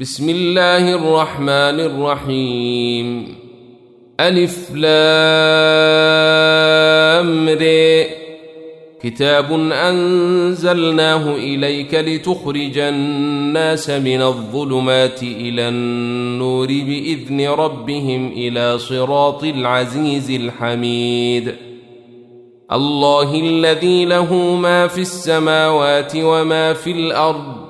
بسم الله الرحمن الرحيم. ألف لام ري كتاب أنزلناه إليك لتخرج الناس من الظلمات إلى النور بإذن ربهم إلى صراط العزيز الحميد. الله الذي له ما في السماوات وما في الأرض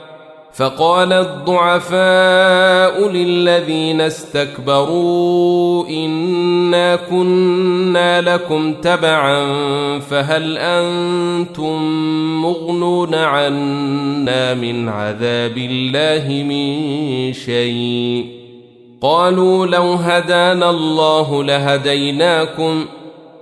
فقال الضعفاء للذين استكبروا إنا كنا لكم تبعا فهل أنتم مغنون عنا من عذاب الله من شيء؟ قالوا لو هدانا الله لهديناكم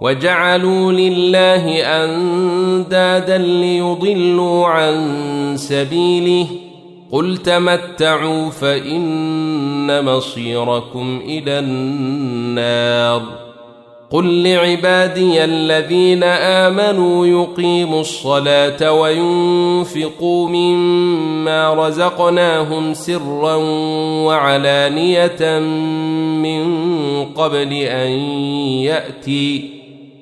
وجعلوا لله أندادا ليضلوا عن سبيله قل تمتعوا فإن مصيركم إلى النار قل لعبادي الذين آمنوا يقيموا الصلاة وينفقوا مما رزقناهم سرا وعلانية من قبل أن يأتي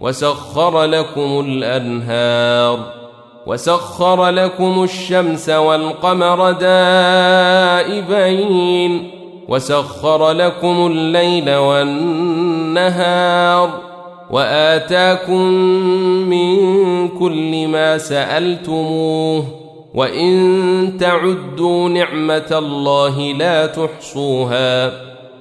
وسخر لكم الأنهار وسخر لكم الشمس والقمر دائبين وسخر لكم الليل والنهار وآتاكم من كل ما سألتموه وإن تعدوا نعمة الله لا تحصوها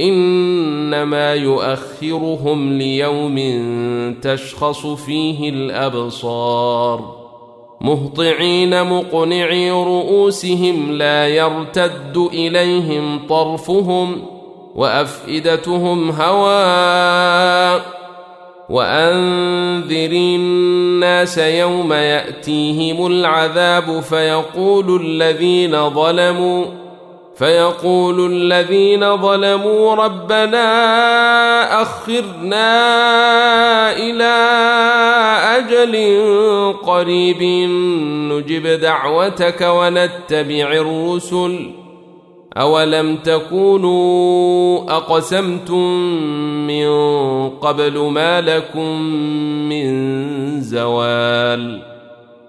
إنما يؤخرهم ليوم تشخص فيه الأبصار. مهطعين مقنعي رؤوسهم لا يرتد إليهم طرفهم وأفئدتهم هواء وأنذر الناس يوم يأتيهم العذاب فيقول الذين ظلموا فيقول الذين ظلموا ربنا أخرنا إلى أجل قريب نجب دعوتك ونتبع الرسل. أولم تكونوا أقسمتم من قبل ما لكم من زوال؟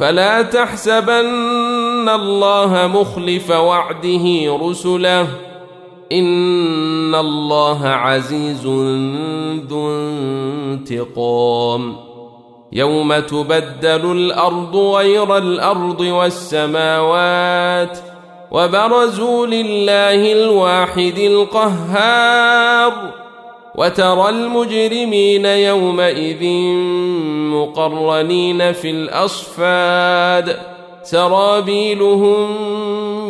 فلا تحسبن الله مخلف وعده رسله. إن الله عزيز ذو انتقام. يوم تبدل الأرض غير الأرض والسماوات وبرزوا لله الواحد القهار. وترى المجرمين يومئذ مقرنين في الأصفاد. سرابيلهم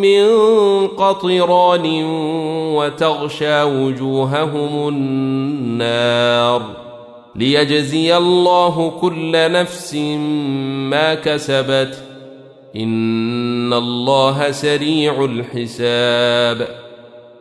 من قطران وتغشى وجوههم النار. ليجزي الله كل نفس ما كسبت. إن الله سريع الحساب.